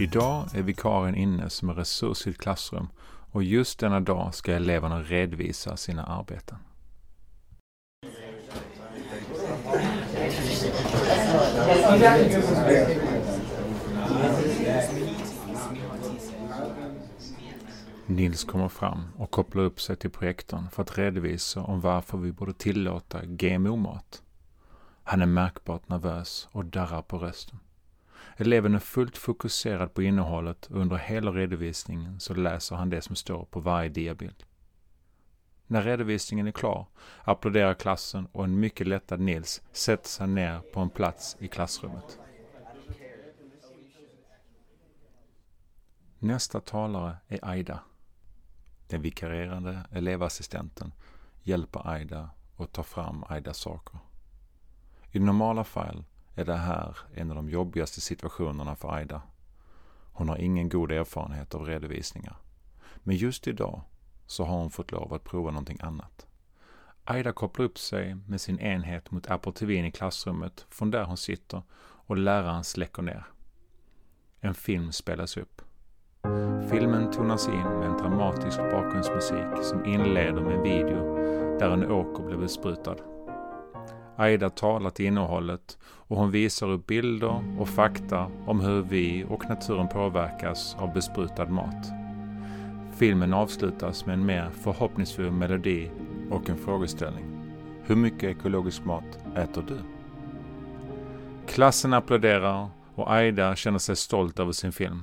Idag är vikarien inne som en resurs i ett klassrum och just denna dag ska eleverna redovisa sina arbeten. Nils kommer fram och kopplar upp sig till projektorn för att redovisa om varför vi borde tillåta GMO-mat. Han är märkbart nervös och darrar på rösten. Eleven är fullt fokuserad på innehållet och under hela redovisningen så läser han det som står på varje diabild. När redovisningen är klar applåderar klassen och en mycket lättad Nils sätter sig ner på en plats i klassrummet. Nästa talare är Aida. Den vikarierande elevassistenten hjälper Aida att ta fram Aidas saker. I normala fall är det här en av de jobbigaste situationerna för Aida. Hon har ingen god erfarenhet av redovisningar. Men just idag så har hon fått lov att prova någonting annat. Aida kopplar upp sig med sin enhet mot Apple TV i klassrummet från där hon sitter och läraren släcker ner. En film spelas upp. Filmen tonas in med en dramatisk bakgrundsmusik som inleder med en video där en åker blir besprutad. Aida talar till innehållet och hon visar upp bilder och fakta om hur vi och naturen påverkas av besprutad mat. Filmen avslutas med en mer förhoppningsfull melodi och en frågeställning. Hur mycket ekologisk mat äter du? Klassen applåderar och Aida känner sig stolt över sin film.